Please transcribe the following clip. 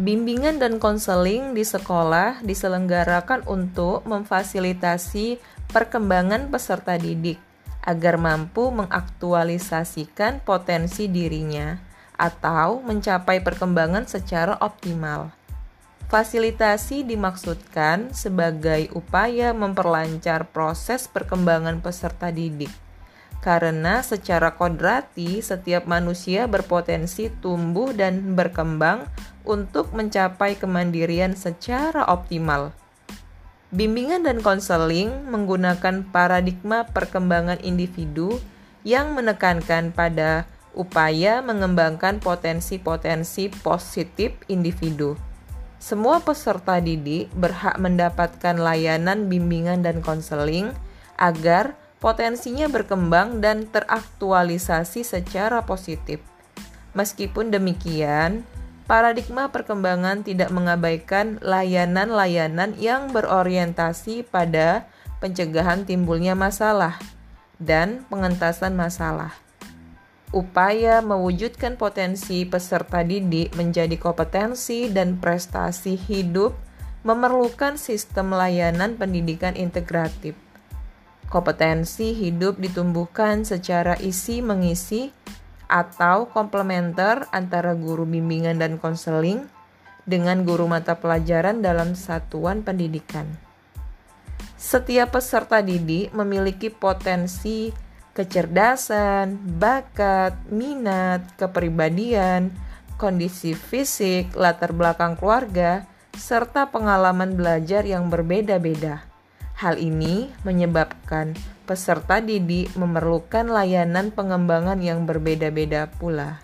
Bimbingan dan konseling di sekolah diselenggarakan untuk memfasilitasi perkembangan peserta didik agar mampu mengaktualisasikan potensi dirinya atau mencapai perkembangan secara optimal. Fasilitasi dimaksudkan sebagai upaya memperlancar proses perkembangan peserta didik karena secara kodrati setiap manusia berpotensi tumbuh dan berkembang untuk mencapai kemandirian secara optimal. Bimbingan dan konseling menggunakan paradigma perkembangan individu yang menekankan pada upaya mengembangkan potensi-potensi positif individu. Semua peserta didik berhak mendapatkan layanan bimbingan dan konseling agar potensinya berkembang dan teraktualisasi secara positif. Meskipun demikian, paradigma perkembangan tidak mengabaikan layanan-layanan yang berorientasi pada pencegahan timbulnya masalah dan pengentasan masalah. Upaya mewujudkan potensi peserta didik menjadi kompetensi dan prestasi hidup memerlukan sistem layanan pendidikan integratif Kompetensi hidup ditumbuhkan secara isi mengisi atau komplementer antara guru bimbingan dan konseling dengan guru mata pelajaran dalam satuan pendidikan. Setiap peserta didik memiliki potensi kecerdasan, bakat, minat, kepribadian, kondisi fisik, latar belakang keluarga, serta pengalaman belajar yang berbeda-beda. Hal ini menyebabkan peserta didik memerlukan layanan pengembangan yang berbeda-beda pula.